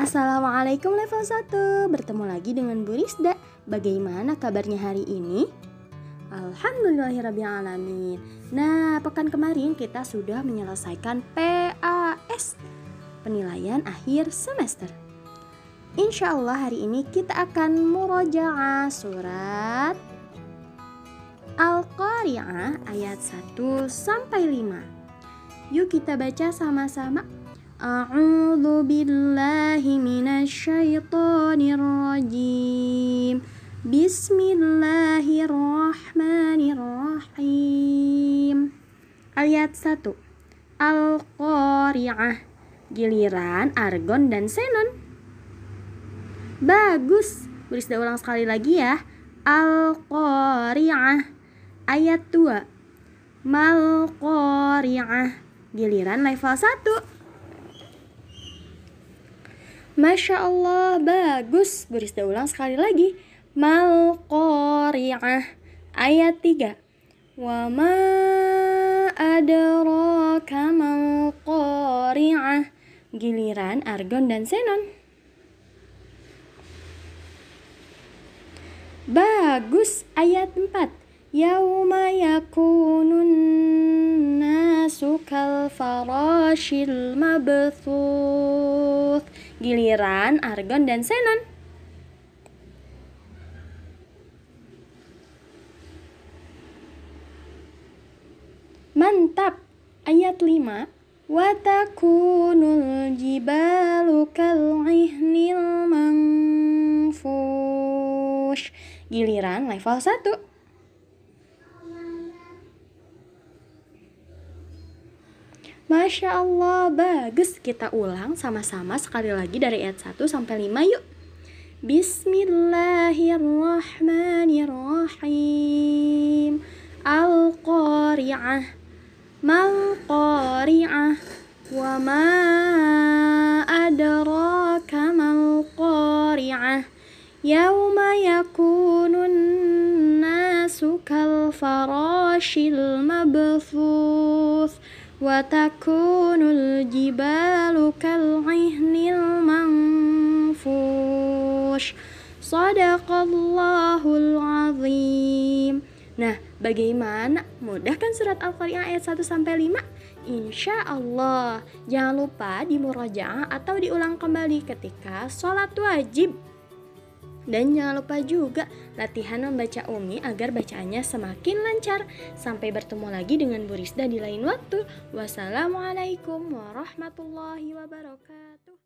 Assalamualaikum level 1 Bertemu lagi dengan Bu Rizda Bagaimana kabarnya hari ini? Alhamdulillahirrabbilalamin. Nah, pekan kemarin kita sudah menyelesaikan PAS Penilaian akhir semester. Insya Allah hari ini kita akan murojaah surat Al-Qari'ah ayat 1 sampai 5 Yuk kita baca sama-sama أعوذ بالله من الشيطان الرجيم بسم الله الرحمن الرحيم Ayat 1 Al-Qari'ah Giliran Argon dan Senon Bagus Berisda ulang sekali lagi ya Al-Qari'ah Ayat 2 Mal-Qari'ah Giliran level 1 Masya Allah, bagus. Berisda ulang sekali lagi. Mal qari'ah. Ayat 3. Wa ma adraka mal qari'ah. Giliran argon dan senon. Bagus. Ayat 4. Yauma yakunun nasu kal farashil mabthuth giliran argon dan xenon. Mantap. Ayat 5. Watakunul jibalu kal'ihnil manfush. Giliran level 1. Masya Allah, bagus. Kita ulang sama-sama sekali lagi dari ayat 1 sampai 5 yuk. Bismillahirrahmanirrahim. Al-Qari'ah. Mal-Qari'ah. Wa ma adraka mal-Qari'ah. Yawma yakunun nasu kal farashil mabthuth. وتكون الجبال كالعهن المنفوش صدق الله العظيم Nah, bagaimana? Mudah kan surat Al-Qari'ah ayat 1 sampai 5? Insya Allah. Jangan lupa di murojaah atau diulang kembali ketika sholat wajib. Dan jangan lupa juga latihan membaca Umi agar bacaannya semakin lancar. Sampai bertemu lagi dengan Bu Rizda di lain waktu. Wassalamualaikum warahmatullahi wabarakatuh.